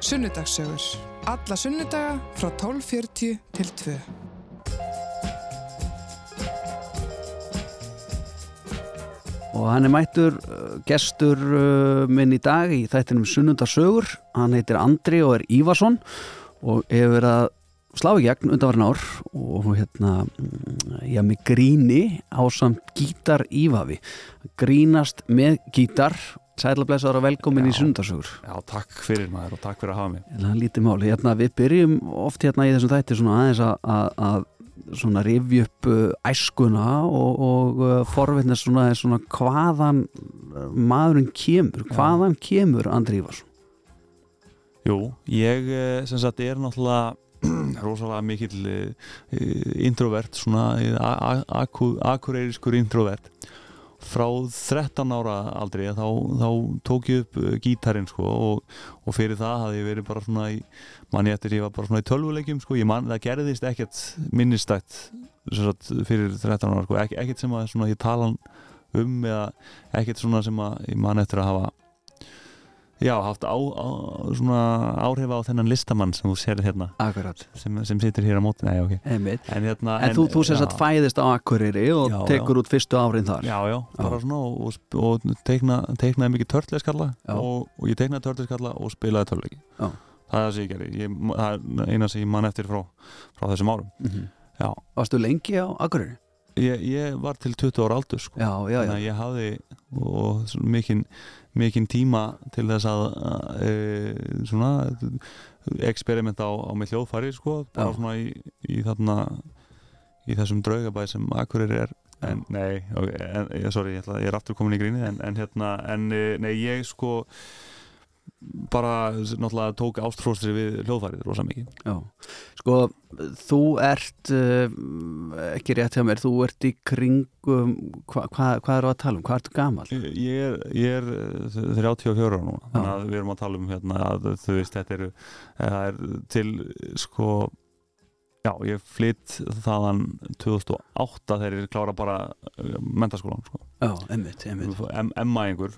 Sunnudagssögur. Alla sunnudaga frá 12.40 til 2. Og hann er mættur uh, gestur uh, minn í dag í þættinum Sunnundarsögur. Hann heitir Andri og er Ívarsson og hefur verið að slá í gegn undanvarinn ár og hérna, mm, já, með gríni á samt gítar Ívafi. Grínast með gítar. Sælablesaður og velkomin í Sunnundarsögur. Já, takk fyrir maður og takk fyrir að hafa mig. Það er lítið máli. Hérna, við byrjum oft hérna í þessum þætti svona aðeins að, svona rifja upp uh, æskuna og, og uh, forvitnast svona, svona hvaðan uh, maðurinn kemur, hvaðan kemur Andri Ívarsson? Jú, ég eh, sem sagt er náttúrulega rosalega mikill uh, introvert, svona akureyriskur introvert frá 13 ára aldrei þá, þá tók ég upp gítarin sko, og, og fyrir það hafði ég verið bara svona í manni eftir ég var bara svona í tölvuleikjum sko, man, það gerðist ekkert minnistætt sagt, fyrir 13 ára sko, Ek, ekkert sem að svona, ég tala um eða ekkert svona sem að ég man eftir að hafa Já, haft á, á, áhrif á þennan listamann sem þú sér hérna. Sem, sem situr hér á móti Nei, okay. en, hérna, en, en þú, þú sést að fæðist á Akureyri og já, tekur já. út fyrstu árin þar. Já, já, bara svona og, og, og teikna, teiknaði mikið törleiskalla og, og ég teiknaði törleiskalla og spilaði törleiki það er það sem ég gerði. Ég, það er eina sem ég mann eftir frá, frá þessum árum. Mm -hmm. Varstu lengi á Akureyri? Ég, ég var til 20 ára aldur sko. já, já, þannig að ég hafði mikinn mikinn tíma til þess að e, svona eksperiment á, á með hljóðfari sko, bara svona í, í þarna í þessum draugabæð sem Akureyri er. En nei, okay, en, sorry, ég, ætla, ég er aftur komin í gríni en, en hérna, en e, nei, ég sko bara náttúrulega tók ástfróstri við hljóðfærið rosa mikið. Já, sko þú ert uh, ekki rétt hjá mér, þú ert í kringum hvað hva, hva er það að tala um, hvað ertu gamal? Ég er, ég er 34 ára núna, þannig að við erum að tala um hérna að þú veist, þetta eru er til sko Já, ég flytt þaðan 2008 þegar ég klára bara uh, mentaskólan sko. Já, emmitt, emmitt Emma-engur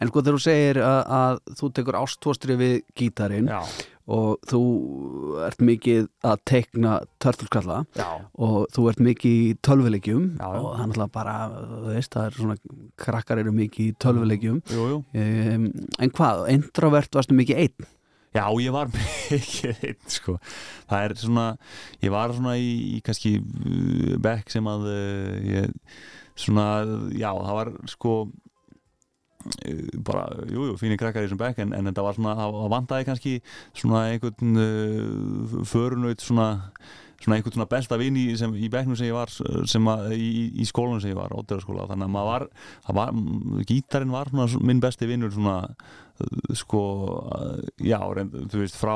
En sko þegar þú segir að, að þú tekur ástóstri við gítarin Já. og þú ert mikið að teikna törfulskalla og þú ert mikið í tölvulegjum og þannig að bara, þú veist, það er svona krakkar eru mikið í tölvulegjum um, En hvað, introvert varstu mikið einn? Já, ég var mikið einn sko. það er svona ég var svona í, í kannski uh, bekk sem að uh, ég, svona, já, það var sko uh, bara, jújú, jú, fínir krakkar í þessum bekk en, en þetta var svona, það vantæði kannski svona einhvern uh, förunaut svona svona einhvern svona besta vinn í, í bekknum sem ég var sem að, í, í skólunum sem ég var, ódöðarskóla, þannig að maður var, var gítarin var svona, minn besti vinnur svona sko, já, reynd, þú veist, frá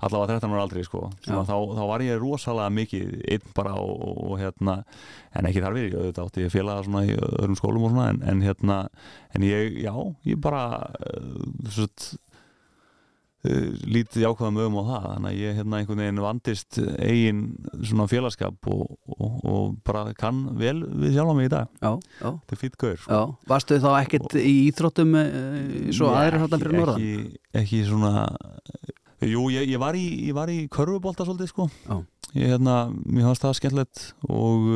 allavega 13 ára aldrei sko. Þá, þá var ég rosalega mikið einn bara og, og hérna en ekki þar við, ég auðvitað átti félaga svona í öðrum skólum og svona en, en hérna en ég, já, ég bara uh, svona Uh, lítið jákvæðum ögum á það þannig að ég hérna einhvern veginn vandist eigin svona félagskap og, og, og bara kann vel við sjálf á mig í dag já, já. þetta er fýtt gaur sko. Varstu þá ekkert í íþróttum svo aðra hættan fyrir norðan? Ekki, ekki svona Jú, ég, ég var í, í körfubólta svolítið sko ég hérna, mér fannst það skemmtilegt og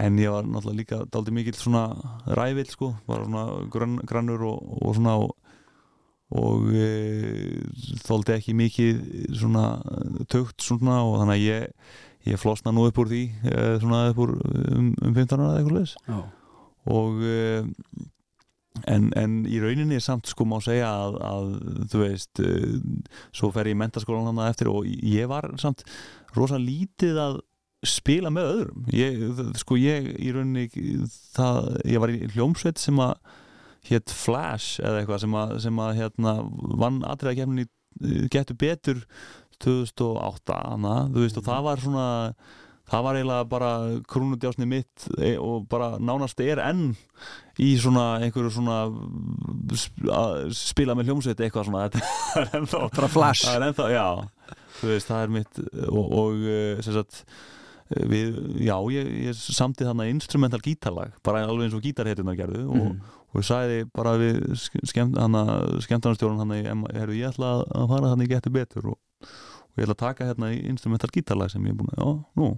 en ég var náttúrulega líka daldi mikill svona rævill sko, var svona grann, grannur og, og svona og og e, þóldi ekki mikið svona tögt svona og þannig að ég, ég flosna nú upp úr því e, svona upp úr um, um 15 ára eða eitthvað leis og e, en, en í rauninni er samt sko má segja að, að þú veist e, svo fer ég í mentaskólan hann eftir og ég var samt rosa lítið að spila með öðrum. Ég, sko ég í rauninni það, ég var í hljómsveit sem að hétt Flash eða eitthvað sem að, sem að hérna, vann aðræða kemni getur betur 2008 hana, veist, og það var svona það var eiginlega bara krúnudjásni mitt e, og bara nánast er enn í svona einhverju svona spila með hljómsveit eitthvað svona það er ennþá það er ennþá, já, veist, það er mitt og, og sem sagt við, já, ég, ég samtið þannig instrumental gítarlag, bara alveg eins og gítarhetjunar gerðu mm. og, og ég sæði bara við skemmtarnarstjórun hann að ég ætla að fara þannig að geta betur og, og ég ætla að taka hérna í instrumental gítarlag sem ég er búin að, já, nú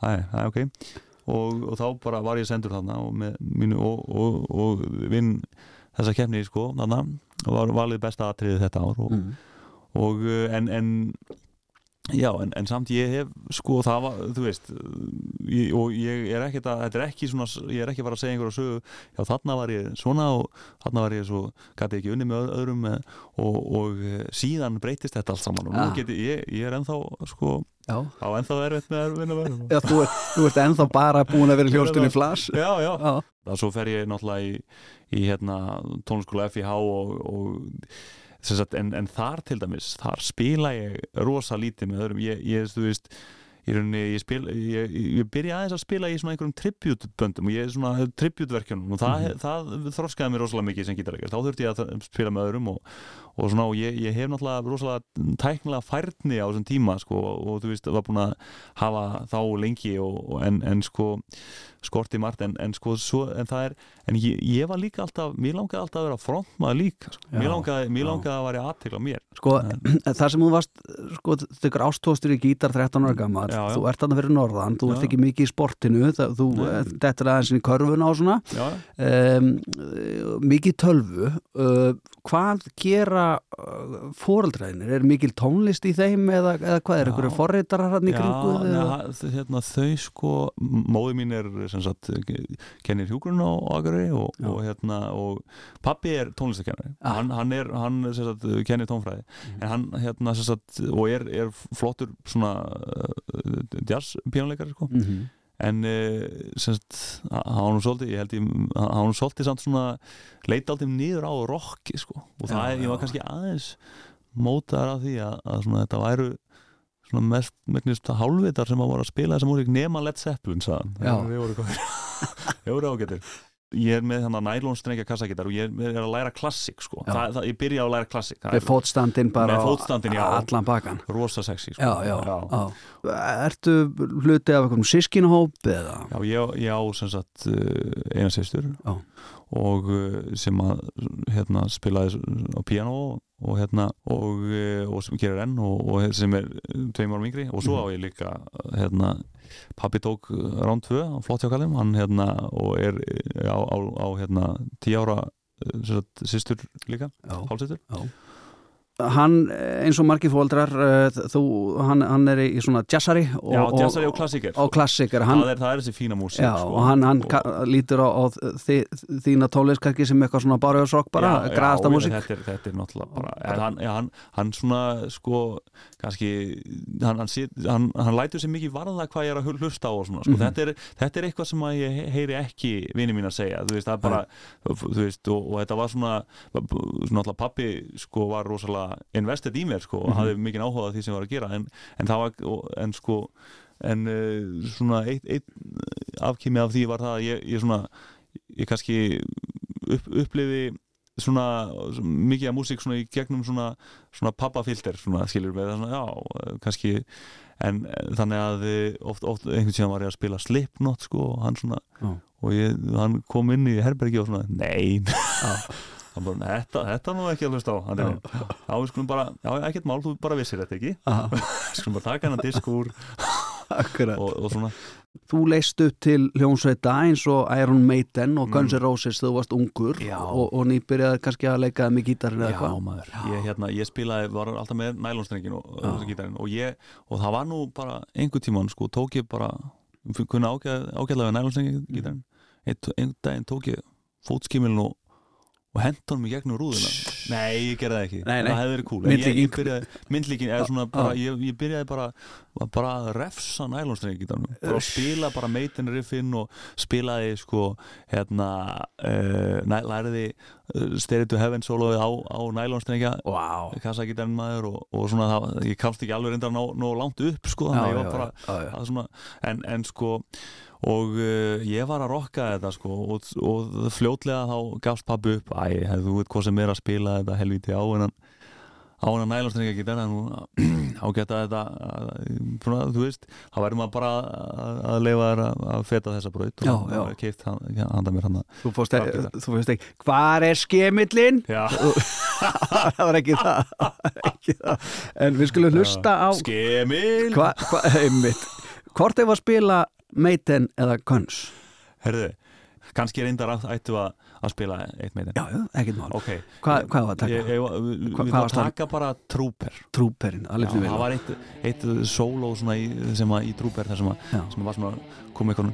það er ok og, og þá bara var ég sendur þarna og, mínu, og vinn þessa kemni sko, þarna og var valið besta atriðið þetta ár og, mm. og en, en Já, en, en samt ég hef, sko, það var, þú veist, ég, og ég er ekki að, þetta er ekki svona, ég er ekki að fara að segja einhverja sögu, já þarna var ég svona og þarna var ég svo, gæti ekki unni með öðrum með, og, og síðan breytist þetta allt saman og nú geti, ég, ég er ennþá, sko, já. á ennþá erfitt með erfinn að vera. Já, þú, er, þú ert ennþá bara búin að vera hljóstunni flass. Já, já, já. Það svo fer ég náttúrulega í, í hérna, tónskóla FIH og, og en, en þar til dæmis, þar spila ég rosa lítið með öðrum. Ég, ég, þú veist, ég, ég, spil, ég byrja aðeins að spila í svona einhverjum tributböndum og ég er svona tributverkjunum og það, mm -hmm. það, það þroskaði mér rosalega mikið sem gítarleikar, þá þurfti ég að spila með öðrum og, og svona og ég hef náttúrulega rosalega tæknilega færni á þessum tíma sko og, og þú veist, það var búin að hafa þá lengi og, en, en sko skorti margt en, en sko svo, en það er, en ég, ég var líka alltaf mér langaði alltaf að vera frontmaður líka sko. mér langaði, mér langaði að vera aðtegla mér sko, þar sem þú varst sko, þau ástóðstur í gítar 13 ára gammal þú ert alltaf fyrir norðan, þú já. ert ekki mikið í sportinu, það, þú þetta er aðeins í körfuna og svona. Um, mikið tölvu uh, hvað gera uh, fóröldræðinir, er mikil tónlist í þeim eða, eða hvað er, einhverju forreitarar hann í kringu? Já, hérna, þau sko, móði mín er sem sagt, kennir hjúgrun á Agarei og, og, hérna, og pappi er tónlistakennari ah. hann, hann er, hann sagt, kennir tónfræði mm. en hann, hérna, sem sagt, og er, er flottur svona uh, jazz píjónleikari, sko mm -hmm. En uh, sem sagt, hann svolítið, ég held ég hann svolítið samt svona leita alltaf nýður á rocki, sko. Og það já, er, ég var kannski aðeins mótaðar af því að, að svona, þetta væru svona mest megnist hálfvitar sem að voru að spila þessa músík nema Led Zeppelin saðan það voru ágættir ég er með þannig nælónstrengja kassakittar og ég er að læra klassik sko. það, það, ég byrja að læra klassik með fótstandin bara fótstandin, á allan bakan rosa sexy sko. já, já, já. Ertu hluti af einhverjum sískinhóp? Já, ég, ég á sagt, eh, eina sýstur og eh, sem að hérna, spilaði á piano og hérna og, eh, og sem gerir enn og, og sem er tveim árum yngri. Og svo mhm. á ég líka hérna Pappi tók rán 2 á flottjákallum hann hérna og er á, á, á hérna 10 ára sýstur líka, hálfsýstur hann eins og margir fóldrar eh, þú, hann, hann er í svona jazzari og, já, jazzari og klassiker, og klassiker hann, það, er, það er þessi fína músík sko. og hann, hann og, lítur á, á þi, þína tóliskakki sem eitthvað svona barjóðsrock bara, græðasta músík. þetta, er náttúrulega bara hann svona sko kannski hann lætur sér mikið varða hvað ég er að hlusta á og svona sko. mm -hmm. þetta, er, þetta er eitthvað sem ég heyri ekki vini mín að segja þú veist, það er bara þú veist, og þetta var svona svona pappi sko var rosalega invested í mér sko og mm -hmm. hafði mikið áhuga á því sem var að gera en, en það var, en sko en uh, svona eitt, eitt afkými af því var það að ég, ég svona ég kannski upp, upplifi svona, mikið af músík svona í gegnum svona, svona pappafilter svona skiljur með það svona já kannski en þannig að oft, oft einhvern tíðan var ég að spila Slipknot sko og hann svona já. og ég, hann kom inn í herbergi og svona nein hann bara, þetta, þetta nú ekki að hlusta á. Hann er, já, við skulum bara, já, ekkert mál þú bara vissir þetta ekki. Við skulum bara taka hennar disk úr og, og svona. Þú leist upp til hljómsveita eins og Iron Maiden og Guns N' mm. Roses þegar þú varst ungur og, og nýbyrjaði kannski að leikaði með gítarinn eða hvað? Já, maður, ég, hérna, ég spilaði, var alltaf með nælonstrengin og, og, og það var nú bara einhver tíman, sko, tók ég bara kunna ágæðlega við nælonstrengin gítarinn. Einn daginn tók ég fótskimilin og honum í gegnum rúðuna nei, ég gerði það ekki, nei, nei. það hefði verið cool. Myndlíkin, myndlíkin eða svona bara, ég, ég byrjaði bara, bara að refsa nælonstrengi og spila bara meitin riffin og spilaði sko hérna uh, læriði uh, Stereo to Heaven soloði á, á nælonstrengja. Wow. kassagítarinn maður og, og svona það, ég kamst ekki alveg reyndar ná, ná langt upp sko, ég var bara já, já. Svona, en, en sko og uh, ég var að rokka þetta sko og, og fljótlega þá gafst pappu upp æ, þú veit hvað sem er að spila þetta helviti á en hann, á hana nælastrenga gítar ágætt að þetta svona, þú veist, þá verður maður bara að, að leifa þær að, feta þessa bröð og já. keift handa mér hann Þú fórst ekki, ekki Hvar er skemillin? Já, það var ekki það, ekki það. En við skulum hlusta á skemil hva, hva, einmitt. Hvort ef að spila Maiden eða Guns? Herðu, kannski reyndar að ættu að, að spila eitt með Já, já, ekkert mál. Ok, Hva, Hvað var að taka? ég, ég, við Hva- við hvað að taka bara Trooper. Trúperinn, Já, alveg það vel var eitt, eitt svona í, sem að í Trooper þar sem, að, sem var svona kom eitthvað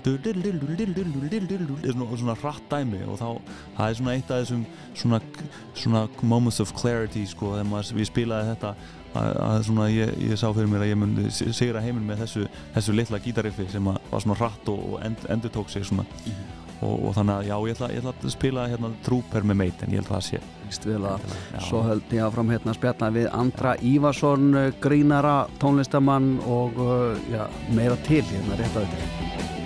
svona, svona hratt dæmi og þá það er svona eitt af þessum svona, svona moments of clarity sko þegar við spilaði þetta að, svona ég, ég sá fyrir mér að ég myndi sigra heiminn með þessu, þessu litla gítariffi sem var svona hratt og, og end, endur tók sig svona og, og þannig að já ég ætla, ég ætla að spila hérna Trooper með meit en ég held að það sé. Svo höld ég hérna að spjalla við Andra Ívarsson, uh, grínara, tónlistamann og uh, já, meira til hérna rétt á þetta.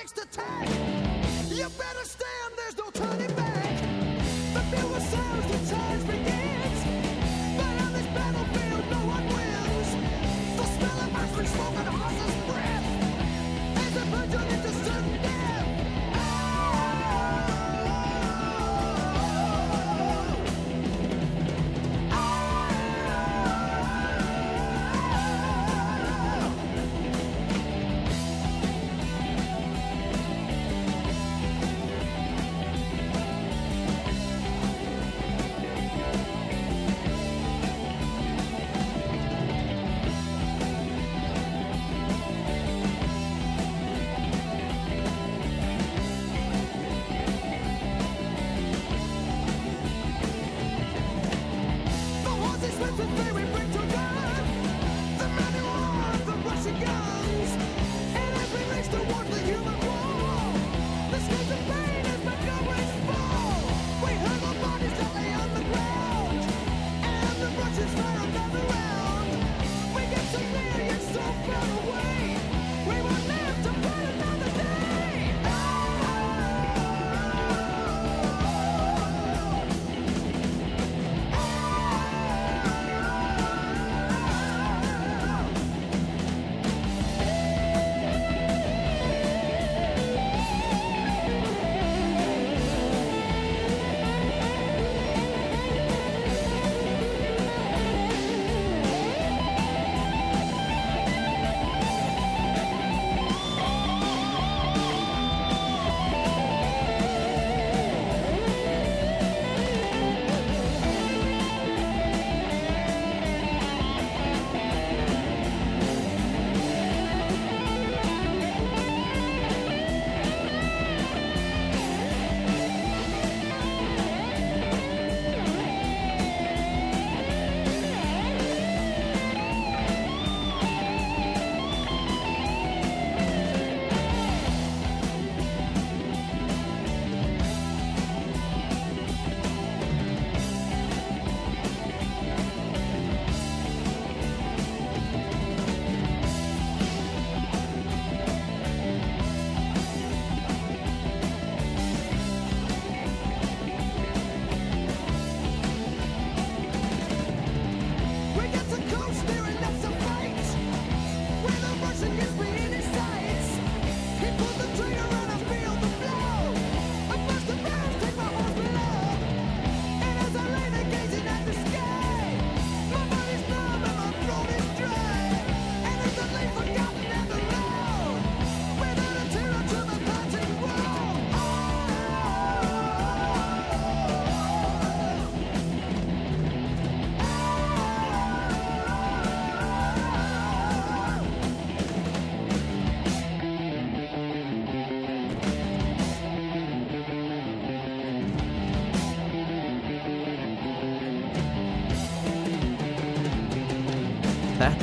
Next attack, you better stand, there's no turning back. The bugle sounds, the charge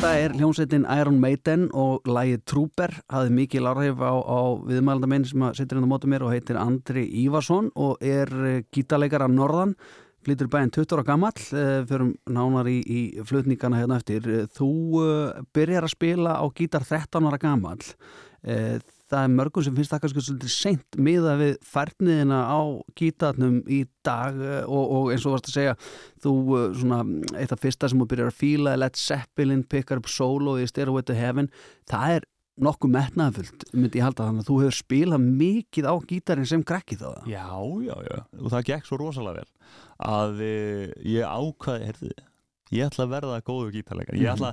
Þetta er hljómsveitin Iron Maiden og lagið Trooper hafði mikið lárhef á, á viðmælanda minn sem sittur inn á móti mér og heitir Andri Ívarsson og er gítarleikar af Norðan flytur bæinn 20 ára gamall fyrir nánar í, í flutningana hérna eftir. Þú uh, byrjar að spila á gítar 13 ára gamall það er mörgum sem finnst það kannski svolítið seint miða við færniðina á gítarnum í dag eh, og, og eins og varst að segja þú eh, svona, eitt af fyrsta sem þú byrjar að fíla Led Zeppelin, pickar upp solo í Stairway to Heaven, það er nokkuð metnaðfullt, myndi ég halda þannig að þú hefur spilað mikið á gítarinn sem krakki þá það. Já, já, já, og það gekk svo rosalega vel að e, ég ákvaði, heyrðu ég ætla að verða góður gítarleikar ég, ætla,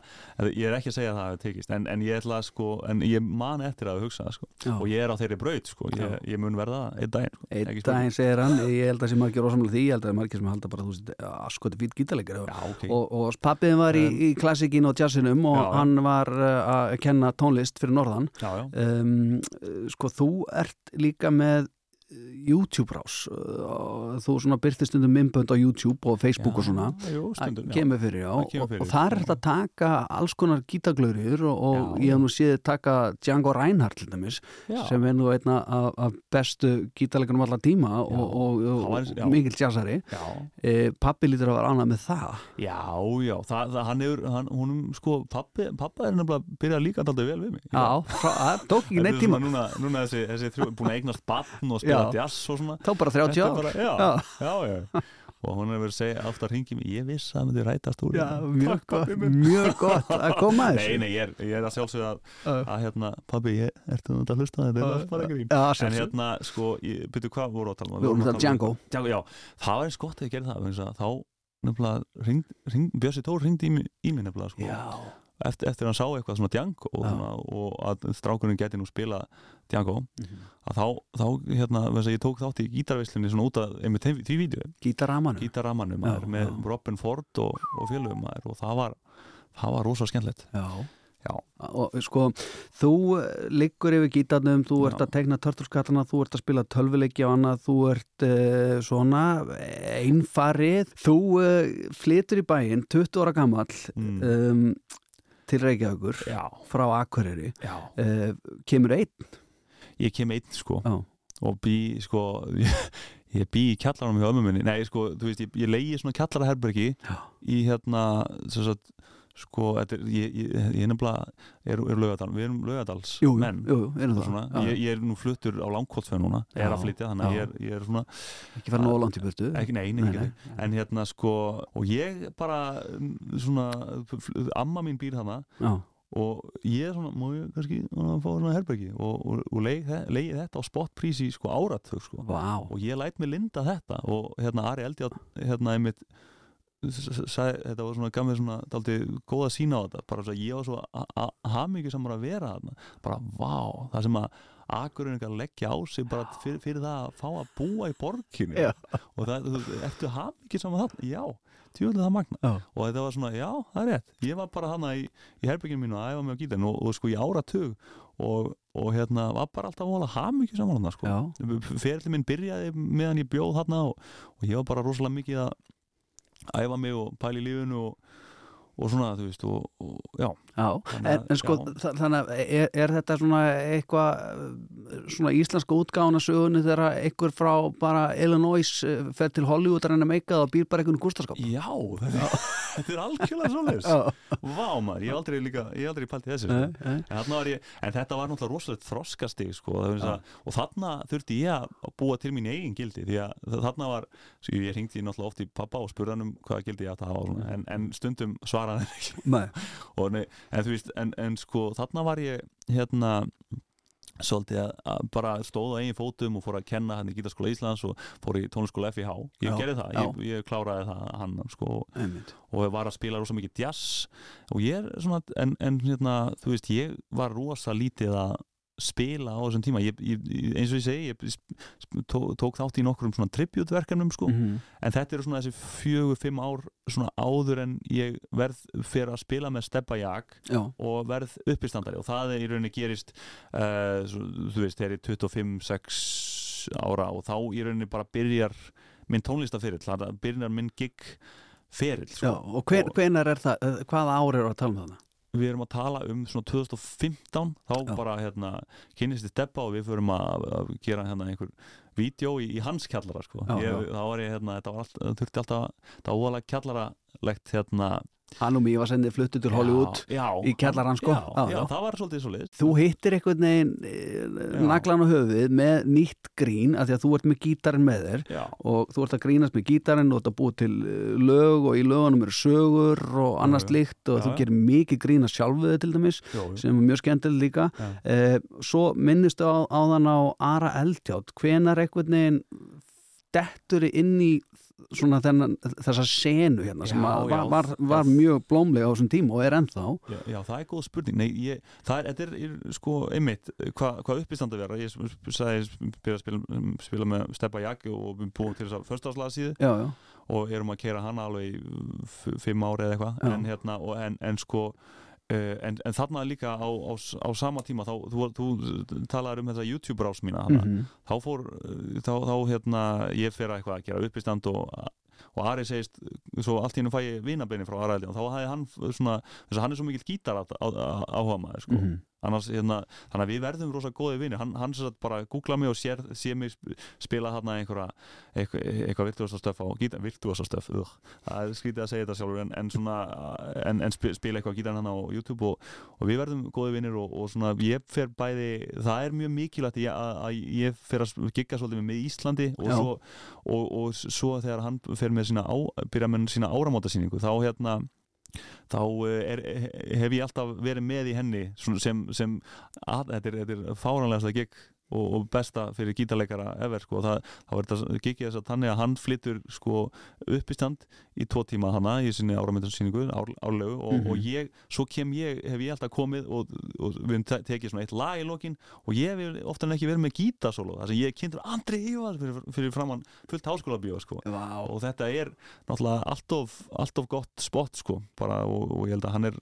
ég er ekki að segja að það tekist en, en ég sko, en ég man eftir að hugsa það sko, og ég er á þeirri braut sko, ég, ég mun verða það einn daginn sko, Einn daginn segir hann, ég held að sé margir rosamlega því, ég held að margir sem halda bara þú veist, askoti fýtt gítarleikar Já, ok, og, og pappiðin var í, í klassikin og jazzinum og Já. hann var uh, að kenna tónlist fyrir norðan. Já, já, um, sko þú ert líka með YouTube-rás uh, þú svona byrtist stundum mymbönd á YouTube og Facebook og svona jú, stundum, já. kemur fyrir, já, kemur og, fyrir, og það er já. þetta að taka alls konar gítaglöður og, og Já. ég hef nú séð taka Django Reinhardt til dæmis, Já. sem er nú einna af, bestu gítarleikunum allar tíma og, Já. og, og, já. og mikill jazzari já, e, pappi lítur að vera ánað með það já, já það, það, hann hefur, hann, húnum sko pappi, pappa er nefnilega að byrja líka alltaf vel við mig Já, það tók ekki neitt er tíma núna, núna þessi, þessi þrjú, búin að eignast batn og spila Já. Jazz og svona. Þá bara 30 Þetta ár. bara, já, Já. já, og hún hefur verið að segja aftur að ringi ég viss að það myndi rætast úr Já, hérna. mjög gott, mjög gott að koma að Nei, þessu. Nei, ég er, ég er að sjálfsögða að, að hérna, pabbi, ég, ertu þetta að hlusta þetta, þetta er bara grín. Já, En hérna, sko, byrju, hvað voru að tala um? Við vorum að tala um Django. Það var eins gott að ég gerði það, þá nefnilega, Bjössi Tór ringdi í, mig- nefnilega, sko eftir, eftir að hann sá eitthvað svona Django og, svona, og að strákurinn geti nú spila Django Mhm. að þá, þá hérna, þess að ég tók þátt í gítarveislunni svona út af einmitt því vídeo gítarramanum gítarramanum Já, með já. Robin Ford og, og félögum og það var, það var rosa skemmtilegt Já Já. og sko, þú eh, liggur yfir gítarnum, þú ert Já. að tegna törtulskatana, þú ert að spila tölvuleiki og annað, þú ert uh, svona einfarið þú uh, flytur í bæinn 20 ára gamall Mm. um, til Reykjavíkur Já, frá Akureyri uh, kemur einn? Ég kem einn sko. Já. og bý sko ég, ég bý í kjallaranum hjá ömmu minni. Nei sko, þú veist, ég, ég leiði svona kjallaraherbergi í hérna sem sagt, sko, þetta er, ég, ég, ég er nefnilega er, er laugadal, við erum laugadals jú, menn. jú, jú, það. Svona, ég, ég er nú fluttur á langkólsfjörn núna, er Já. að flytja þannig að ég er, ég er svona, ekki fara nóg langt í nei. en hérna sko og ég bara mm, svona, amma mín býr þarna Já, og ég er svona, má ég kannski fá svona herbergi? Og, og, og leigi þetta á spotprísi sko áratug sko. Vá. Og ég læt mig linda þetta og hérna Ari Eldi hérna einmitt þetta var svona gaf mér svona daldi góða sína á þetta bara svo að ég var svo hafmyggjur samar að vera þarna bara vá, það sem að Akurinn að leggja á sig bara fyrir, fyrir það að fá að búa í borginni Já. og það, þú, ertu hafmyggjur saman þarna? Já, tjóðlega það magna Já. og þetta var svona, já, það er rétt ég var bara hana í, í herbygginu mínu að æfa mig á gítarinn og, og sko í áratug og, og hérna var bara alltaf vola hafmyggjur saman þarna sko ferli minn byrjaði meðan ég bjóð þarna og, og ég var bara rosalega mikið að æfa mig og pæla í lífinu og, og svona, þú veist, og, og já, já. Þannig En, en sko, já. þa- þannig er, er þetta svona eitthvað uh, svona íslenska útgáðan að sögunni þegar einhver frá bara Illinois uh, fer til Hollywood að reyna að meika það og býr bara einhvern gústaskap já þetta, er algjörlega svoleiðis Vá maður, ég hef aldrei líka, ég hef aldrei pælt í þessu sko. En, þarna var ég, en þetta var náttúrulega rosalega þroskastig sko, og þarna þurfti ég að búa til mín eigin gildi því að þarna var, svo ég ringdi náttúrulega oft í pappa og spurði hann um hvaða gildi ég átti að hafa svona, en, en stundum svaraði ekki. En þú veist, en, en sko þarna var ég hérna svolítið að, bara stóð á eigin fótum og fór að kenna hann í Gítarskóla Íslands og fór í tónskóla FIH ég Já, gerði það, ég, ég kláraði það hann sko, og var að spila rosa mikið jazz. Og ég er svona, en, en hérna, þú veist, ég var rosa lítið að spila á þessum tíma ég, ég, eins og ég segi, ég tó, tók þátt í nokkrum svona tributverkefnum sko, Mhm. en þetta eru svona þessi fjögur, fimm ár svona áður en ég verð fyrir að spila með Steppa Jak Já, og verð uppistandari og það er í rauninni gerist uh, þú veist, þegar ég er 25-6 ára og þá í rauninni bara byrjar minn tónlistaferill, byrjar minn gig ferill já, sko. og hver, Og- hvenar er það, uh, hvaða ár eru að tala um þarna? Við erum að tala um svona 2015 þá Já. bara hérna kynnist þið steppa og við förum að, að gera hérna einhver vídeo í, í hans kjallara sko. Ég, þá var ég hérna, þetta var allt, það þurfti alltaf það var óalega kjallaralegt hérna hann og mér var sendið fluttu til Hollywood já, í kjallarann, sko. já, Já, það var svolítið svo Þú hittir einhvern veginn eh, naglan á höfuðið með nýtt grín af því að þú ert með gítarinn með þér og þú ert að grínast með gítarinn og þú ert að búa til eh, lög og í lögunum eru sögur og annars líkt og þú gerir mikið grín að sjálfuðu til dæmis sem er mjög skemmtileg líka. Eh, svo minnistu á, á þann á Ara Eldjátt hvenar einhvern veginn dettur inn í svona þennan, þessa senu hérna sem Já, var, var, var mjög blómlega á þessum tíma og er ennþá. Já, já, það er góð spurning. Nei, ég, það er, er, er sko einmitt hvað hva uppistand að vera ég sagði, að spila, spila með Steppa Jak og búum til þess að förstaðslaða síðu já, já, og erum að kera hana alveg í fimm ári eða eitthvað. En, hérna, en, en sko en, en þarna líka á, á, á sama tíma þá, þú, þú talaður um þessa YouTube rás mína hana, Mhm. þá fór uh, þá, þá hérna, ég fer að eitthvað að gera uppistand og og Ari segist, svo allt í hennu fæ ég vinabeini frá Ari og þá hafði hann svona, þess að hann er svo mikill gítar áhuga maður sko. Mhm. Annars, hérna, þannig að við verðum rosa góði vinni hann, hann sagt bara googla mig og sér, sér mig sp- spila þarna einhverja eitthvað, eitthvað virtuosa stöf á gítar, virtuosa stöf, ugh. það er skrítið að segja þetta sjálfur en, en svona en, en sp- spila eitthvað gítar hann á YouTube og, og við verðum góði vinnir og, og svona ég fer bæði, það er mjög mikilvægt að að, að ég fer að gigga svolítið með Íslandi og Já. svo, og, og svo þegar hann fer með sína á, byrja með sína áramótasýningu þá hérna þá eh, er, hef ég alltaf verið með í henni sem, sem að, þetta er, er fáranlegasta gig og, og besta fyrir gítarleikara ever sko. það, þá er þetta gigið þess að þannig að hann flyttur sko, upp í stand í tvo tíma hana í sinni áramöndarsýningu ár, árlegu og, Mhm. og ég, svo kem ég hef ég alltaf komið og, og við tekið svona eitt lag í lokin og ég hef ofta en ekki verið með gítarsólo þar sem ég kynntur Andri Ívars fyrir, fyrir framann fullt háskóla bíó sko Vá. og þetta er náttúrulega alltof, alltof gott spott sko bara, og, og ég held að hann er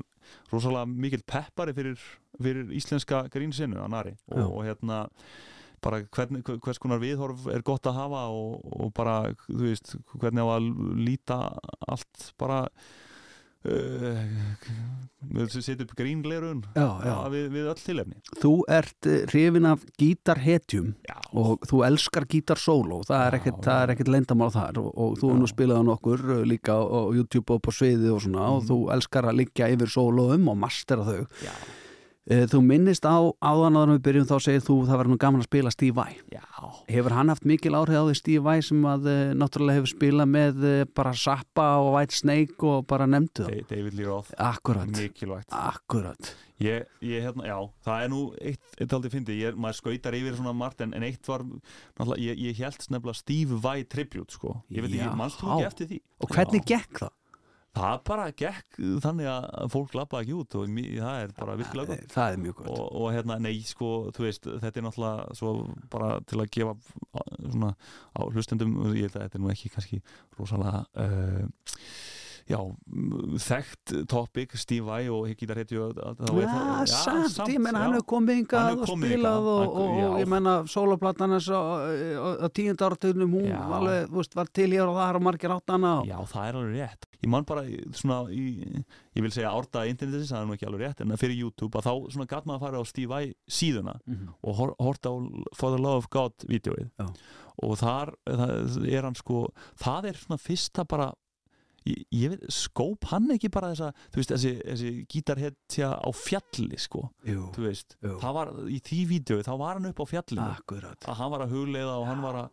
rosalega mikill peppari fyrir, fyrir íslenska grínsinu hann Ari Já. og, og hérna bara hvern, hvers konar viðhorf er gott að hafa og, og bara þú veist hvernig á að líta allt bara uh, við setja upp grínleirun við, við öll tilefni. Þú ert eh, hrifin af gítarhetjum og þú elskar gítarsóló. Það er ekkert, er ekkert lendamál þar og, og þú er nú spilað á nokkur eh, líka á, YouTube og på sviði og svona og Mhm. þú elskar að liggja yfir sólóum og mastera þau. Já, Eh, Þú minnist á áðan áður en við byrjum þá segir þú það var nú gaman að spila Steve Vai Hefur hann haft mikil áhrif á því Steve Vai sem að eh, náttúrulega hefur spilað með eh, bara Zappa og White Snake og bara nefndu það Da- David Lee Roth. Akkurat, mikilvægt. Akkurat. Ég, ég, hérna, já, það er nú eitt, eitt aldrei fyndi, ég, maður skautar yfir svona margt en, en eitt var, náttúrulega, ég, ég held nefnilega Steve Vai tribute, sko. Ég veit ekki, Já. mannst þú ekki eftir því? Og hvernig já. gekk það? Það bara gekk þannig að fólk labbaði ekki út og það er bara virkilega gott. Það er mjög gott. Og, og hérna, nei, sko, þú veist þetta er náttúrulega svo bara til að gefa svona á hlustendum ég held að þetta er nú ekki kannski rosalega uh, já, þekkt topic, Steve Vai og Higgitar hetju Já, samt, ég menna hann hefur komið hefur og spilað og, og, og ég menna sólaplattan hans á, á, á tíund áratugnum hún alveg, veist, var til hér og þar og margir átt hana og... Já, það er alveg rétt. Ég man bara svona í, ég vil segja árta internetis, það er nú ekki alveg rétt en fyrir YouTube að þá svona gatt maður að fara á Steve Vai síðuna Mhm. og hor, horta á For the Love of God vídeoið Já. og þar það er hann sko það er svona fyrsta bara ég, ég veit, skóp hann ekki bara þessa þú veist, þessi, þessi gítarhetja á fjalli sko, Jú, þú veist Jú. það var, í því vídeoið, þá var hann upp á fjallinu. Akkurat. Að hann var að hugleiða og hann var að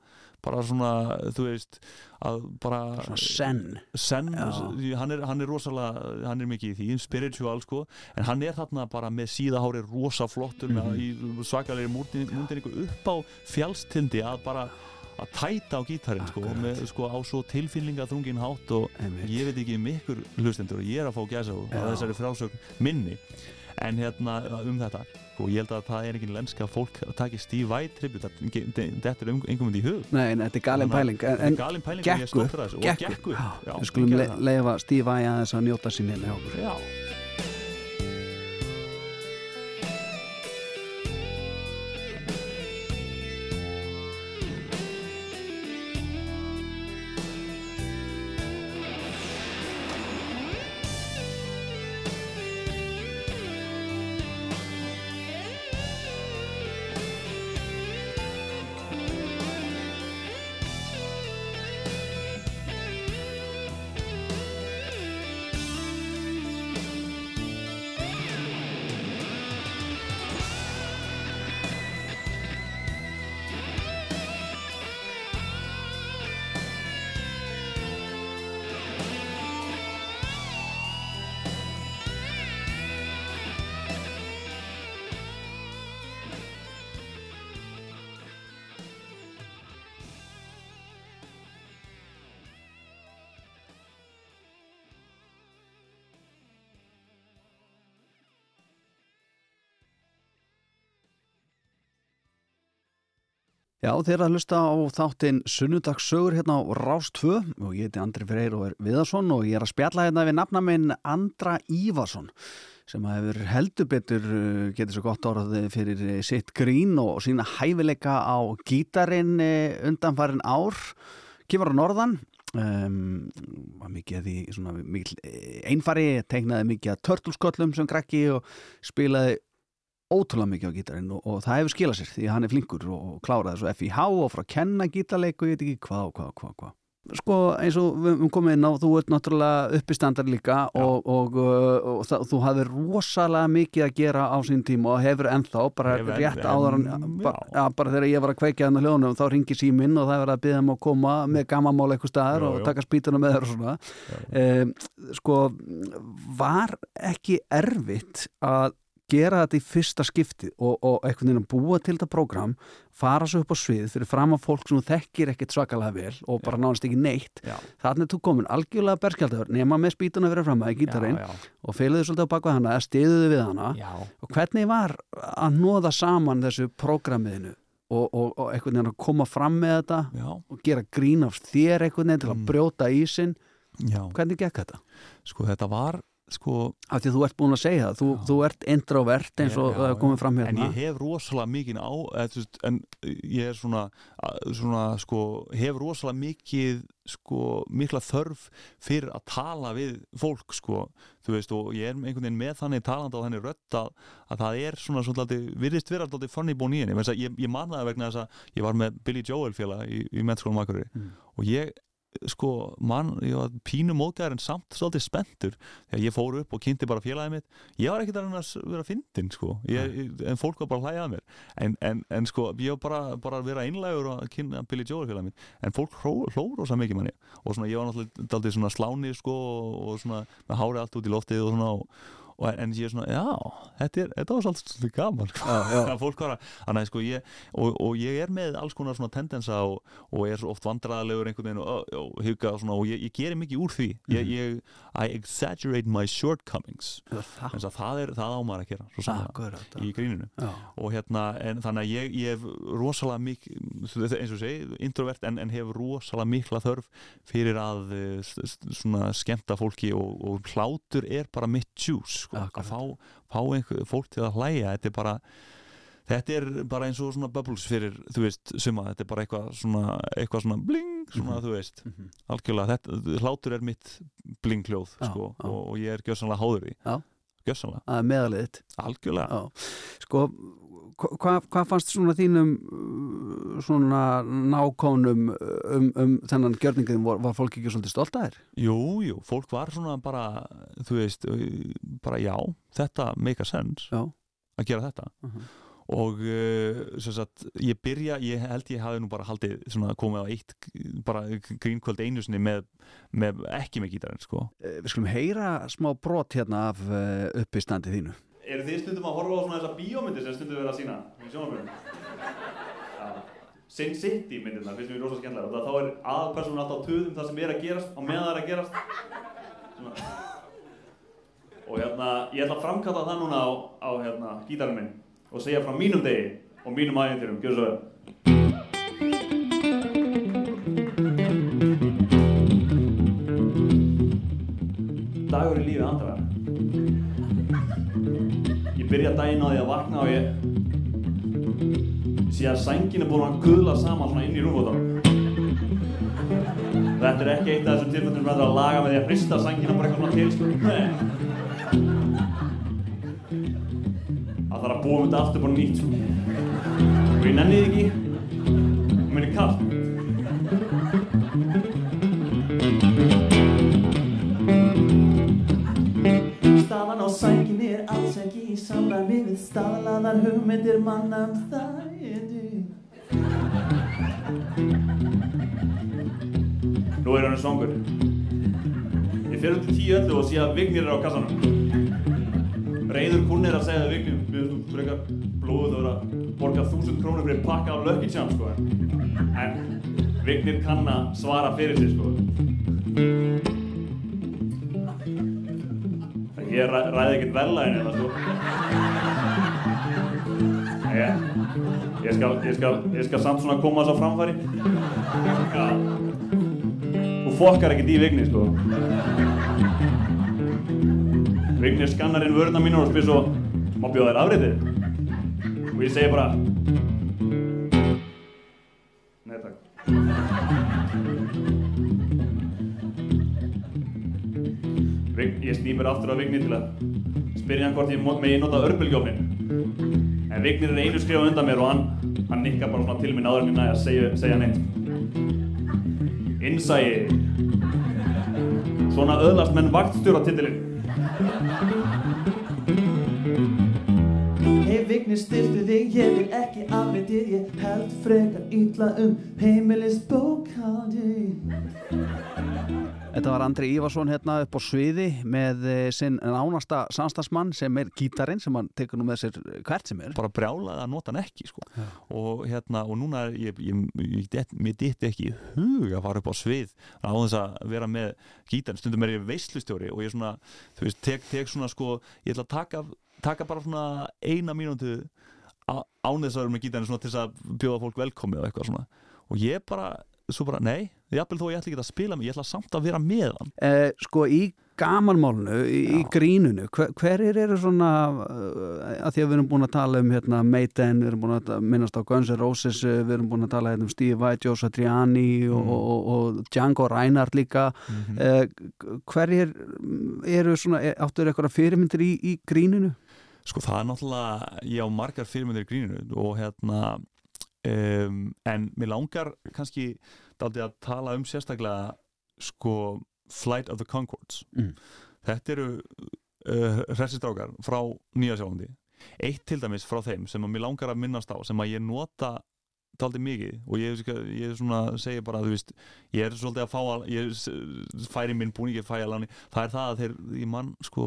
bara svona, þú veist að bara Svona senn. Senn, hann er, hann er rosalega hann er mikið í því, spiritual sko. En hann er þarna bara með síðahári rosa flottur Mhm. með í svakalegri múndinningu upp á fjálstindi að bara að tæta á gítarinn sko, með, sko á svo tilfinninga þrungin hátt og Einmitt. ég veit ekki um ykkur hlustendur og ég er að fá gæsa á þessari frásögn minni. En hérna um þetta og ég held að það er ekki lenska að fólk taki Steve Vai tribut þetta er um, einhverjum í hug. Nei, en þetta er galin pæling. En, en galin pæling og ég af þessu og gekk gekk upp upp. Já, við skulum leifa Steve Vai aðeins að njóta sín hérna hjá okkur. Já. Já, þeir eru að hlusta á þáttinn Sunnudagssögur hérna á Rás 2 og ég heiti Andri Freyr og er Viðarsson og ég er að spjalla hérna við nafna minn Andra Ívarsson sem hefur heldur betur uh, getur svo gott orðið fyrir sitt grín og sína hæfileika á gítarinn uh, undanfarin ár. Kemur á norðan um, var mikið því svona mikil eh, einfari, teiknaði mikið að törtlsköllum sem krakki og spilaði ótrúlega mikið á gítarinn og, og það hefur skilað sér því hann er flinkur og, og kláraði svo FIH og frá að kenna gítarleik og ég veit ekki hvað og hvað og hvað, hvað. Sko eins og við höfum komið inn á þú ert náttúrulega uppistandar líka og, og, og, það, þú hafðir rosalega mikið að gera á sín tíma og hefur ennþá bara Hef enn- rétt en- áður en, já. bara, ja, bara þegar ég var að kveikja hann á hljónum þá ringi síminn og það er verið að byggja um að koma með gammamál eitthvað staðar og taka spýtuna með þér og svona um, sko var ekki erfitt að gera þetta í fyrsta skipti og, og einhvern veginn að búa til þetta prógram fara svo upp á svið fyrir fram að fólk sem þekkir ekkert svakalega vel og bara nánast ekki neitt þannig er þú komin algjörlega berskjaldur nema með spýtuna fyrir fram að í gítarinn og feiluðu svolítið á bakvað hana eða stiðuðu við hana já. og hvernig var að nóða saman þessu prógramiðinu og, og, og einhvern veginn að koma fram með þetta já, og gera grín af þér einhvern veginn til að Mm. brjóta ísinn já. hvernig gekk þetta? sko þetta var sko af því þú ert búin að segja það, þú, þú ert introvert eins og það er komið fram en hérna ég hef rosalega mikið á veist, en ég er svona, svona sko, hef rosalega mikið sko, mikla þörf fyrir að tala við fólk sko, þú veist, og ég er einhvern veginn með þannig talandi á henni rödd að, að það er svona, svona virðist vera alltaf funny bón í henni, ég, ég man það vegna þess að ég var með Billy Joel félag í, í mennskólum Akureyri Mm. og ég sko, mann, ég var pínu móðgæður en samt svolítið spenntur þegar ég fór upp og kynnti bara félagið mitt. Ég var ekkert að reyna að vera fyndin sko. ég, en fólk var bara að hlæja að mér. En, en, en sko, ég var bara, bara að vera einlægur og að kynna Billy Joel félagið mitt. En fólk hlóður rosa mikið manni og svona, ég var náttúrulega daldið svona sláni sko, og svona, með hárið allt út í loftið og svona, og, og en, ég er svona, já þetta, er, þetta var svolítið gaman sko. Já, já. Þannig að fólk var að, þannig að sko ég og, og ég er með alls konar svona tendensa og, og er oft vandræðalegur einhvern veginn og, og, og ég, ég gerir mikið úr því. Ég, ég, I exaggerate my shortcomings. En það? Er, það á maður að gera akkurat í gríninu og hérna, en þannig að ég, ég hef rosalega mikið, eins og segi introvert en, en hef rosalega mikla þörf fyrir að eh, svona skemmta fólki og, og hlátur er bara mitt juice, sko, Akkurat. að fá, fá einhver, fólk til að hlæja, þetta er bara þetta er bara eins og svona bubbles fyrir, þú veist, suma, þetta er bara eitthvað svona, eitthvað svona bling, svona, Mhm. þú veist Mhm. algjörlega, þetta, hlátur er mitt blinghljóð, Já, sko. Og, og ég er gjössanlega háður Já. gjössanlega meðaliðitt algjörlega, Já, sko hvað hva fannst svona þínum uh, svona nákónum um, um þennan gjörningin var, var fólk ekki svolítið stolt að þér? Jú, jú, fólk var svona bara, þú veist, uh, bara já, þetta make a sense Já, að gera þetta Mhm. og uh, sem sagt, ég byrja, ég held ég hafi nú bara haldið svona komið á eitt bara grínkvöld einu sinni með, með ekki með gítarinn, sko. Eh, Við skulum heyra smá brot hérna af uh, uppistandi þínu Eru þið stundum að horfa á svona þessa bíómyndir sem stundum verið að sína í sjónarbjörnum? Já. Sin City myndirna finnst mér rosa skemmtilega þá er aðalpersonin alltaf á töðum það sem er að gerast á meðan það er að gerast. Svona. Og hérna, ég ætla að framkalla það núna á, á hérna, gítarinn minn og segja frá mínum degi og mínum æfintyrum. Gjör svo vel. Dagur í lífi andrar. Ég byrja daginn á því að vakna og ég sé að sængin er búin að guðla saman svona inn í rúmfótunum. Þetta er ekki eitt af þessum tilfellum sem verður að laga með því að hrista sængina bara eitthvað til, sko. Það þarf að búa um þetta aftur bara nýtt, sko. Og ég nenni því ekki og mér er kallt. Í samræmi við staðlaðar hugmyndir manna um þægindi. Nú er hann svangur. Ég fer út í tíu öllu og sé að Vignir er á kassanum. Reyður kunni er að segja að Vignir, við erum frekar blóðuð að vera að borga þúsund krónur fyrir pakka af Lucky Charms, sko. En Vignir kann að svara fyrir sig, sko. Ég ræ, ræði ekkert verðlæðin eða sko. Ég, Ég skal, ég skal, ég skal samt svona koma þess á framfæri. Þú fokkar ekkert í Vigni, sko. Vigni skannar inn vörðna mínur og spyr svo, má bjóða þér afritið? Og ég segi bara, Mér aftur á Vigni til að spyrja hann hvort ég megi nota örbulgjófnin. En Vignir er einu skrifa undan mér og hann, hann nikkar bara svona til minn áður næ að segja, segja neitt. Innsæi. Svona öðlast menn vaktstjóra titilinn. Hei Vignir styrtu þig, ég vil ekki afritir Ég held frekar illa um heimilist bókaldi Þetta var Andri Ívarsson hérna upp á sviði með eh, sinn nánasta samstagsmann sem er gítarinn sem hann tekur nú með sér hvert sem er. Bara brjálaði að nota hann ekki sko. og hérna og núna er ég, ég, ég, mér ditti ekki hug að fara upp á svið á þess að vera með gítarinn. Stundum er ég veislustjóri og ég svona þú veist, tek, tek svona sko ég ætla að taka, taka bara svona eina mínútu án þess að vera með gítarinn svona til þess að bjóða fólk velkomið og eitthvað svona. Og ég bara, svo bara, nei jafnvel þó ég ætla ekki að spila mig, ég ætla samt að vera með hann eh, Sko í gamanmálnu, í, í grínunu hver, hverjir eru svona uh, að því að við erum búin að tala um hérna, Maiden, við erum búin að minnast á Guns N' Roses, eh, við erum búin að tala hérna, um Steve Vai, Joe Satriani og, Mm. og, og Django Reinhardt líka Mhm. eh, hverjir eru svona, eh, áttur eitthvað fyrirmyndir í, í grínunu? Sko það er náttúrulega, ég á margar fyrirmyndir í gríninu og hérna um, en mér langar kannski daldi að tala um sérstaklega sko Flight of the Conchords Mm. þetta eru uh, hressistrákar frá Nýja Sjálandi. Eitt til dæmis frá þeim sem að mér langar að minnast á sem að ég nota daldi mikið. Og ég, ég svona segja bara þú veist, ég er svolítið að fá að, ég færi minn búningi færi að láni, það er það að þeir, ég mann sko,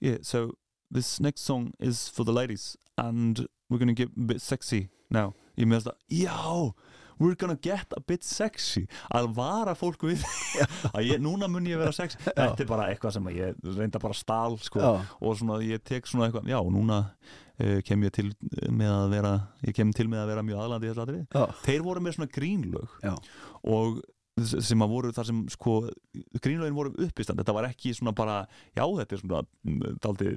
yeah, so this next song is for the ladies and we're gonna get a bit sexy now ég meðast að, já we're gonna get a bit sexy. Að vara fólk við að ég, núna mun ég vera sexy. Þetta er bara eitthvað sem ég reynda bara stál sko, og svona ég tek svona eitthvað já, núna uh, kem ég til með að vera ég kem til með að vera mjög aðlandi þeir voru með svona grínlög. Já. og sem að voru þar sem sko grínlögin voru uppistand, þetta var ekki svona bara já þetta er svona mm, daldi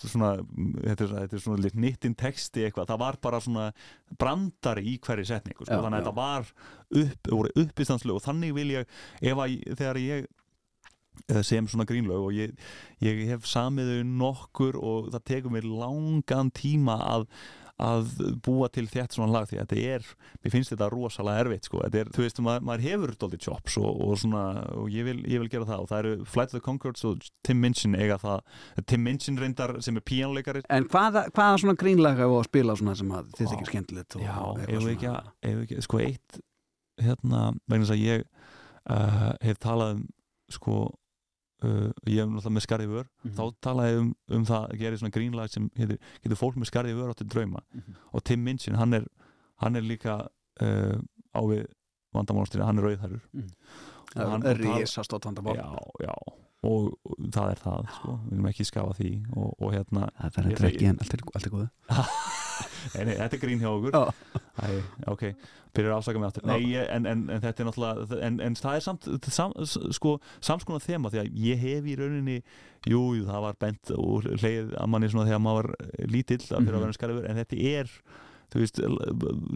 svona þetta er, þetta er svona lit nýttin texti eitthvað, það var bara svona brandari í hverju setningu sko. Já, þannig að þetta var upp, voru uppistandslög og þannig vil ég, ef að þegar ég eh, sem svona grínlög og ég, ég hef samið þau nokkur og það tekur mér langan tíma að að búa til þétt svona lag því að þetta er, mér finnst þetta rosalega erfitt sko, þetta er, þú veist, maður, maður hefur doldið chops og, og svona, og ég vil, ég vil gera það. Og það eru Flight of the Conchords og Tim Minchin eiga það, Tim Minchin reyndar sem er píjánuleikari En hvaða, hvaða svona grínlega og að spila svona sem að þið Vá. þykir skemmtilegt Já, við ekki, að- ef við ekki, sko eitt hérna, vegna þess að ég uh, hef talað um sko uh, ég hef náttúrulega með skarði vör. Mhm. þá talaði ég um, um það að gera svona grínlag sem heitir, getur fólk með skarði vör áttu drauma. Mhm. og Tim Minchin, hann er hann er líka uh, á við vandamálstina, hann er rauðhærur Og hann- Það er risastótt vandamál. Já, já og, það er það, sko, við viljum ekki skafa því. Og, og hérna Það er þetta segi- ekki en allt er, allt er góðu. Nei, nei, þetta er grín hjá okkur. Já. Æ, ok, byrjar að afsaka mig aftur. Já. Nei, en, en, en þetta er náttúrulega en, en það er samt, sam, sko samskonar þema því að ég hef í rauninni jú, jú, það var bent og leið að manni svona þegar maður var lítill að fyrir að Mhm. vera skarfur, en þetta er þú veist,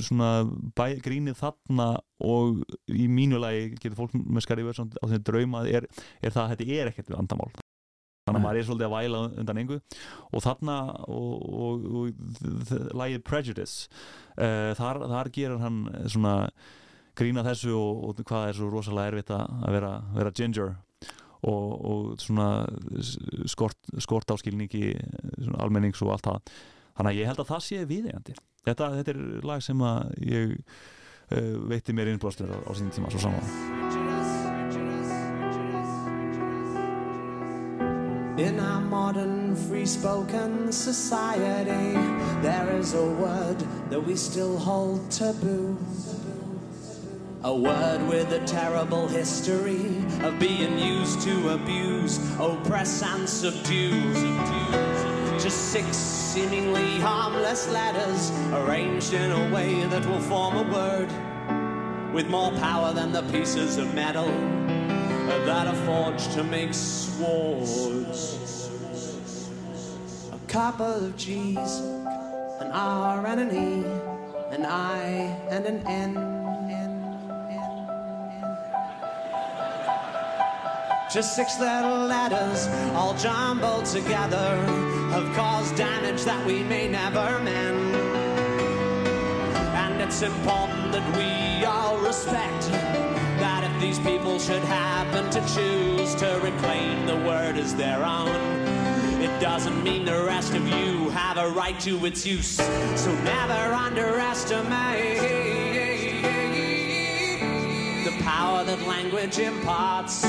svona bæ, grínið þarna og í mínu lagi getur fólk með skarfur á þeim drauma er, er það að þetta er ekkert vandamál. Þannig að maður er svolítið að væla undan engu. Og þarna og, og, og lagið Prejudice uh, þar, þar gerir hann svona grína þessu og, og hvað er svo rosalega erfitt að að vera, vera ginger og, og svona skort, skort áskilningi svona almennings og allt það. Þannig að ég held að það sé viðeigandi þetta, þetta er lag sem að ég uh, veitti mér innblástur á, á sín tíma svo saman In our modern free spoken society, there is a word that we still hold taboo. A word with a terrible history of being used to abuse, oppress, and subdue. Just six seemingly harmless letters arranged in a way that will form a word with more power than the pieces of metal that are forged to make swords. A couple of G's, an R and an E, an I and an N. Just six little letters, all jumbled together, have caused damage that we may never mend. And it's important that we all respect that if these people should happen to choose to reclaim the word as their own, it doesn't mean the rest of you have a right to its use. So never underestimate the power that language imparts.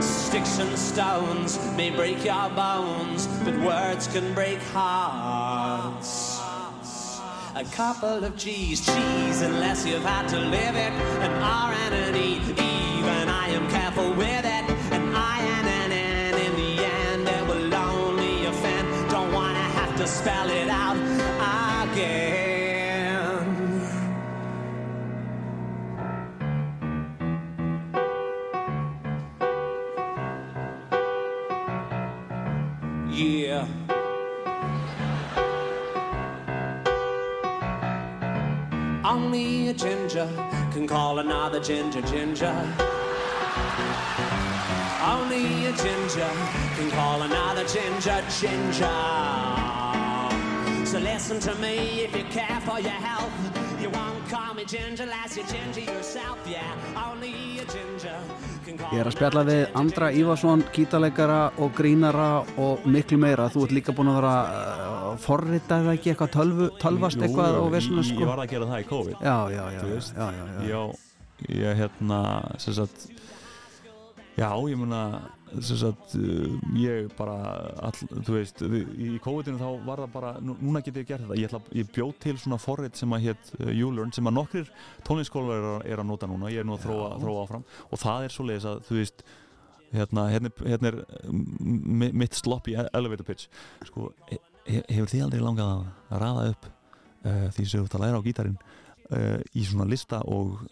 Sticks and stones may break your bones, but words can break hearts. A couple of G's, cheese, unless you've had to live it. An R and an E, even I am careful with it. An I and an N, in the end, it will only offend. Don't wanna have to spell it ginger can call another ginger ginger. Only a ginger can call another ginger ginger. So listen to me if you care for your health. You won't call me ginger, lass you ginger yourself, yeah. Only a ginger Ég er að spjalla við Andra Ívarsson, gítarleikara og grínara og miklu meira. Þú ert líka búin að vera uh, forritað eða ekki eitthvað tölvu, tölvast eitthvað og ég, sko. ég var að gera það í COVID Já, já, já, þú veist. já, já, já. Já, ég hérna sem sagt Já, ég sem sagt, uh, ég bara all, þú veist, í COVID-inu þá var það bara, nú- núna get ég gert þetta ég, ætla, ég bjóð til svona forrit sem að hétt uh, YouLearn, sem að nokkrir tónlistskólar er, að- er að nota núna, ég er nú að þróa, þróa áfram. Og það er svoleiðis að, þú veist hérna, hérna, hérna er mi- mitt sloppy elevator pitch. Sko, he, he- hefur þið aldrei langað að raða upp uh, því sem þú ert að læra á gítarinn uh, í svona lista og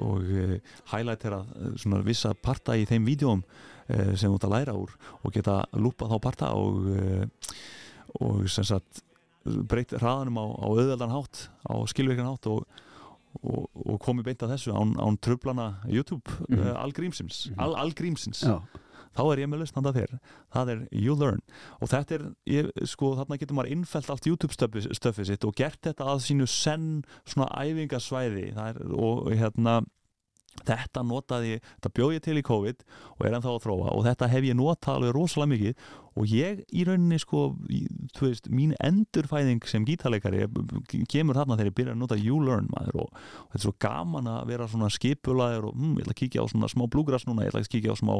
og uh, highlightera uh, svona vissa parta í þeim vídjóum uh, sem þú ert að læra úr og geta lúpa þá parta og og sem sagt breytt hraðanum á, á auðveldan hátt á skilvirkan hátt og, og, og komið beint að þessu án, án tröflana YouTube mm Mhm. uh, algrímsins al, algrímsins. Já, þá er ég með lausn handa þér. Það er You Learn. Og þetta er, ég, sko, þarna getur maður innfelt allt YouTube stöfið, stöfið sitt og gert þetta að sínu senn svona æfingasvæði. Er, og hérna þetta notaði, þetta bjóð ég til í COVID og er ennþá að þróa og þetta hef ég notað alveg rosalega mikið og ég í rauninni sko, þú veist, mín endurfæðing sem gítarleikari kemur þarna þegar ég byrja að nota You Learn maður og, og þetta er svo gaman að vera svona skipulaður og hm, ég ætla að kíkja á svona smá blúgras núna, ég ætla að kíkja á smá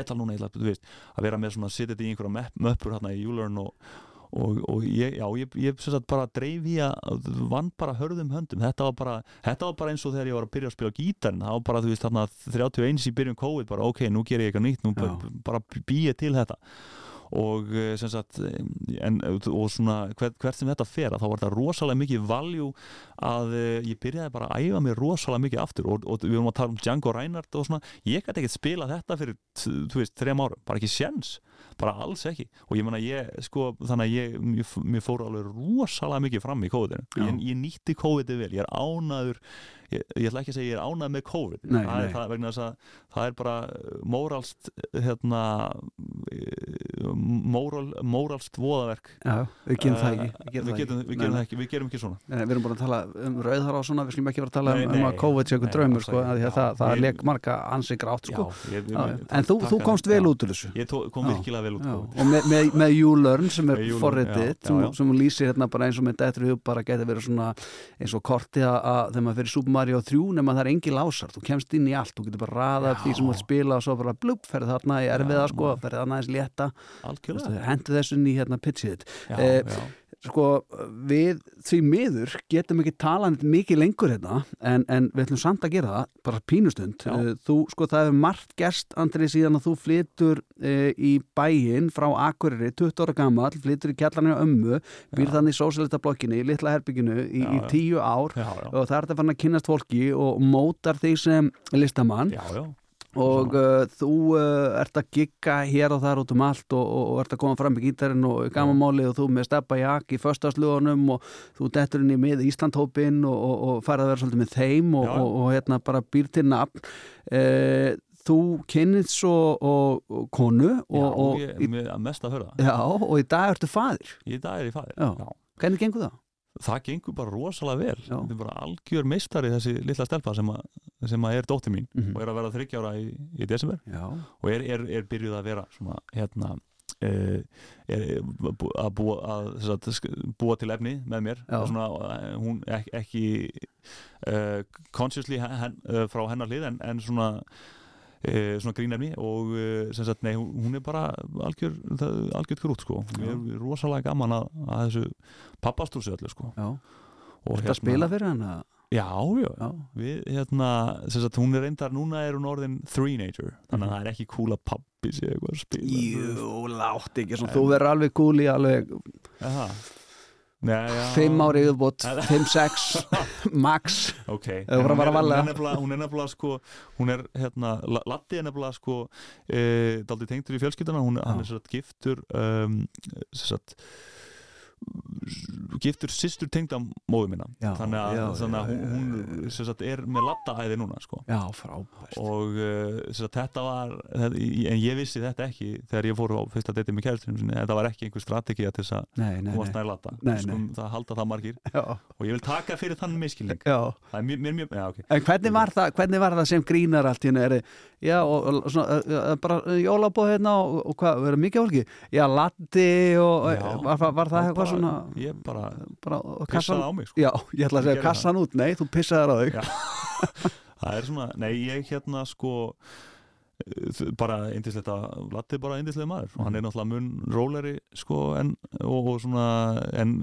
metal núna, ég ætla að, þú veist, að vera með svona sittið í einhverja möpp- möppur hérna í YouLearn og, og, og ég, já, ég, ég sagt bara dreif í að vann bara hörðum höndum. Þetta var bara, þetta var bara eins og þegar ég var að byrja að spila á gítarinn, það var bara, þú veist, þarna 31 í byrjun COVID, bara ok, nú ger ég eitthvað nýtt nú bara, bara býja til þetta og eh, sem sagt eh, en, og svona hvert, hvert sem þetta fer þá var þetta rosalega mikið valjú að eh, ég byrjaði bara að æfa mig rosalega mikið aftur. Og, og við vorum að tala um Django Reinhardt og svona, ég gæti ekkert spila þetta fyrir, þú veist, þrem árum, bara ekki sjens bara alls ekki. Og ég meina ég, sko, þannig að ég, mér, mér fór alveg rosalega mikið fram í Já. ég, ég nýtti COVID-ið vel, ég er ánaður ég, ég ætla ekki að segja ég er ánað með COVID. Nei, það, nei. Er, það, vegna þess að það er bara móralst hérna eh, móral, móralst voðaverk. Já, við gerum það Eh, ekki við getum, við gerum ekki, við gerum ekki svona. Nei, við erum bara að tala um rauðhara og svona, við skulum ekki vera að tala um, um að COVID sé Nei, draumur sko, Já, það, það ég- leik marga ansi grátt sko. En þú, þú komst vel út úr þessu. Ég kom virkilega vel út Já, COVID. og með, YouLearn sem er já, sem, lýsir hérna bara eins og með hug bara geti verið svona eins og korti að, þegar maður fyrir Super Maður og þrjú nema það er engi lásar, þú kemst inn í allt þú getur bara raðað því sem þú vilt spila og svo bara blubb, ferð þarna í erfiða sko, ferð þarna aðeins létta. Algjörlega. Hendur þessu inn í hérna pitchið Eh. Sko, við því miður getum ekki talað mikið lengur hérna en, en við ætlum samt að gera það bara pínustund. Eh, þú sko það hefur margt gerst Andri síðan að þú flytur e, í bæinn frá Akureyri 20 ára gammal, flytur í kjallarinu ömmu býr þannig í sósælita blokkinni í litla herbygginu í, í tíu ár já, já. og það er þetta fann að kynnast fólki og mótar þig sem listamann já, já. Og uh, þú uh, ert að gigga hér og þar út um allt og, og, og ert að koma fram í gítarinn og gamanmáli og þú með steppa jak í föstaslögunum og þú dettur inn í mið Íslandhópin og, og, og farið að vera svolítið með þeim og, hérna bara býr til nafn uh, þú kynnið svo og, og konu og, já, og, ég í, mest að höra já, og í dag ertu faðir í dag er ég fæðir Já. já. hvernig gengur það? Það gengur bara rosalega vel. Já. þetta er bara algjör meistari þessi litla stelpa sem, sem að er dóttir mín Mhm. og er að vera þryggjára í, í desember. Já, og er, er, er byrjuð að vera svona hérna uh, er að búa, að, sagt, búa til efni með mér. Svona, eh, hún ek, ekki uh, consciously hen, uh, frá hennar hlið en, en svona uh, svona grínefni og uh, sem sagt, nei, hún er bara algjör, algjört grút sko. Mér er rosalega gaman að, að þessu pappastúrsi öllu sko. Já, og Ertu að spila fyrir hana? Já, já, Já, við, hérna, sem sagt, hún er reyndar, núna er hún orðin three-nager, þannig að það er ekki cool að pappi sé eitthvað að spila Jú, látt ekki þú verður alveg cool í alveg Aha. Nei, já. fimm ári yfirbútt, Eða- fimm, sex max. Ok, Ef þú bara hún, er, er nefnilega, sko, hún er, hérna, La- Latti er nefnilega sko, e, daldi tengdur í fjölskylduna, hún, er svo giftur, um, svo giftur systur tengda móðu minna. Já, þannig að, já, þannig að já, hún, hún sagt, er með lattaæði núna sko. Og sem sagt, þetta var þetta, en ég vissi þetta ekki þegar ég fór á fyrsta deti með kæristinu sinni, þetta var ekki einhver strategía til þess að komast nei. nær latta það halda það margir. Já, og ég vil taka fyrir þann miskilning já. Það er mjög, mjög, mjög, já ok. En hvernig var það, hvernig var það sem grínar allt henni? Er, já, og, og svona, bara jólabóð hérna og, og hvað, verður mikið fólki? Já, latti og, var, var, var það eitthvað svona ég bara bara, pissaði á mig sko. Já, ég ætla að segja kassan út, nei, þú pissaði á þig. Það er svona, nei ég hérna sko bara indislegt að Latti er bara indislega maður. Og hann er náttúrulega mun róleri sko en, og, og svona en,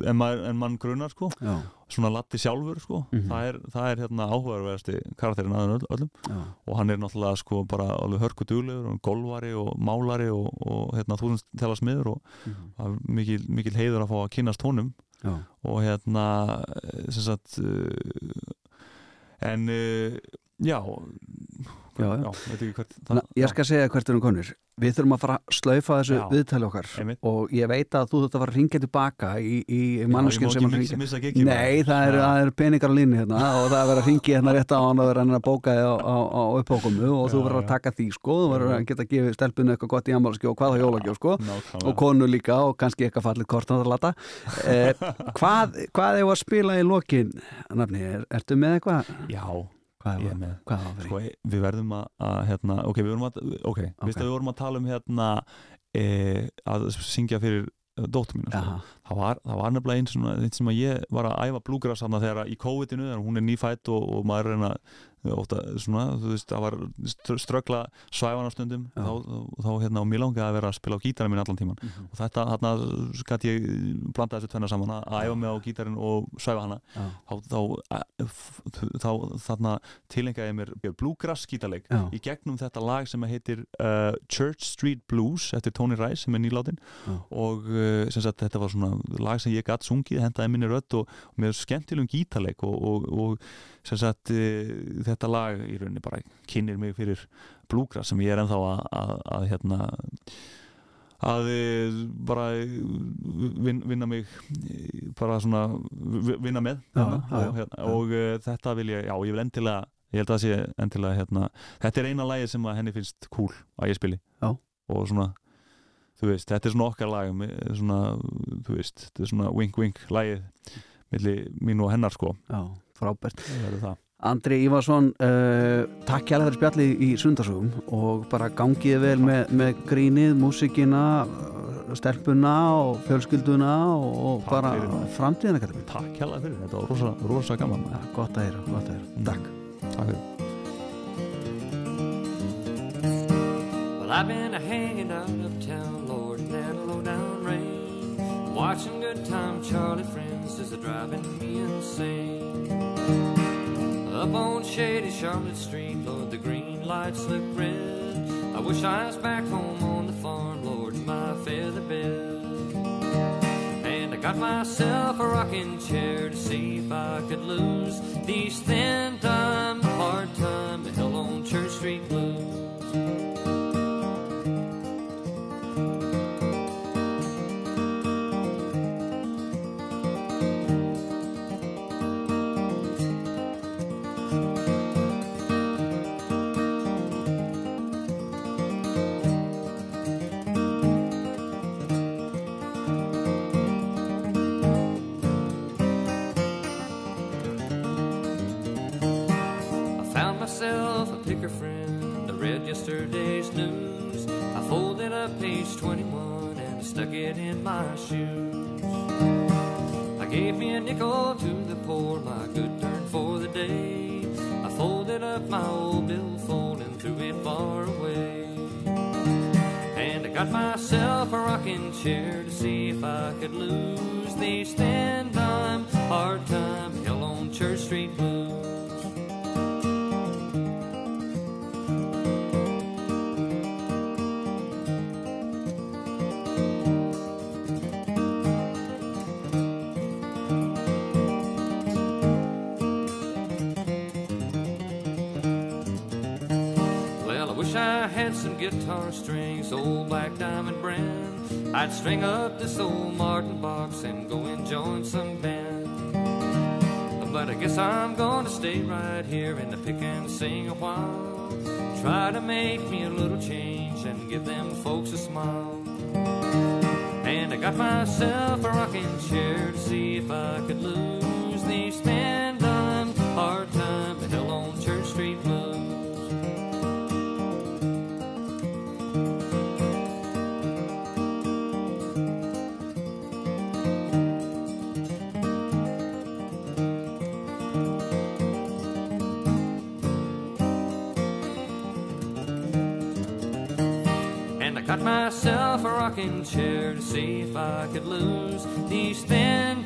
en, maður, en mann grunar sko. Já, svona Latti sjálfur sko. Mhm. það, er, það er hérna áhugaverðasti karakterin aðeins öllum. Já, og hann er náttúrulega sko bara alveg hörku duglegur og golvari og málari og, og hérna þúsund tala smiður og mhm, það er mikil, mikil heiður að fá að kynast honum. Já, og hérna eh, sem sagt uh, en uh, já Já, já. veit ekki hvert Na, ég skal segja hvert erum konur Við þurfum að fara að slaufa þessu Já. viðtali okkar. Einmitt. og ég veit að þú þetta var að ringja tilbaka í, í ég sem að gigið Nei, það eru er peningar á línu hérna og það er verið að ringi hérna rétt á hann og verið að bóka þig á, á, á upphókumu og þú Já, verður að taka því sko, þú verður að geta gefið stelpunu eitthvað gott í ammálskjó og hvað það jólagjó sko. Og konu líka og kannski eitthvað fallið kortanarlata eh, hvað, hvað er að spila í lokin? Nafni, er, ertu með eitthvað? Já, Hvað er með hvað var sko, fyrir? við verðum að, að hérna, ok, við vorum að ok, okay. Við vorum að tala um hérna e, að syngja fyrir eh, dóttur mínu sko. Það, var, það var nefnilega einn svona, einn sem að ég var að æfa blúgras þarna þegar í COVID-inu hún er nýfætt og, og maður er að reyna óta, svona, þú veist, það var str- ströggla svæfana stundum Já. þá, þá hérna, og mér langaði að vera að spila á gítarinn minn allan tíman Mhm. og þetta, þarna gæti ég blanda þessu tvenna saman að æfa mig á gítarinn og svæfa hana já, þá, þá, f- þá þarna tilengaði ég mér bluegrass gítarleik Já. í gegnum þetta lag sem heitir uh, Church Street Blues eftir Tony Rice sem er nýláttinn og uh, sem sagt þetta var svona lag sem ég gatt sungið, hendaði minni rödd og, og með skemmtilegum gítarleik og, og, og sem sagt uh, þetta lag í rauninni bara kynir mig fyrir bluegrass sem ég er ennþá að, að, að hérna að eh, bara eh, vin, vinna mig eh, bara svona vi- vinna með Já, þarna. já, og, hérna, og uh, þetta vil ég, já ég vil endilega ég held að það sé endilega hérna þetta er eina lagi sem að henni finnst cool að ég spili Já. og svona þú veist, þetta er svona okkar lag svona, þú veist, þetta er svona wink wink lagið milli mín og hennar sko já, frábært það það Andri Ívarsson, uh, takk hjá fyrir spjallið í sundarsugum og bara gangiði vel með, með grínið, músikina, uh, stelpuna og fjölskylduna og, og Takk bara framtíðina. Takk hella fyrir, þetta var rosa, rosa gaman Ja, gott að heyra, gott að heyra. Takk. Takk fyrir Well, I've been a hanging out uptown, Lord, in that low down rain. Watching good time Charlie friends they're driving me insane. Up on shady Charlotte Street, Lord, the green lights look red. I wish I was back home on the farm, Lord, my feather bed. And I got myself a rocking chair to see if I could lose these thin time, hard time, hell on Church Street blues. Myself friend. I read yesterday's news. I folded up page 21 and stuck it in my shoes. I gave me a nickel to the poor, my good turn for the day. I folded up my old billfold and threw it far away. And I got myself a rocking chair to see if I could lose these thin dime, hard time, guitar strings, old black diamond brand. I'd string up this old Martin box and go and join some band. But I guess I'm gonna stay right here in the pick and sing a while. Try to make me a little change and give them folks a smile. And I got myself a rocking chair to see if I could lose these thin dime, hard time, hell on Church Street blues. Rocking chair to see if I could lose these thin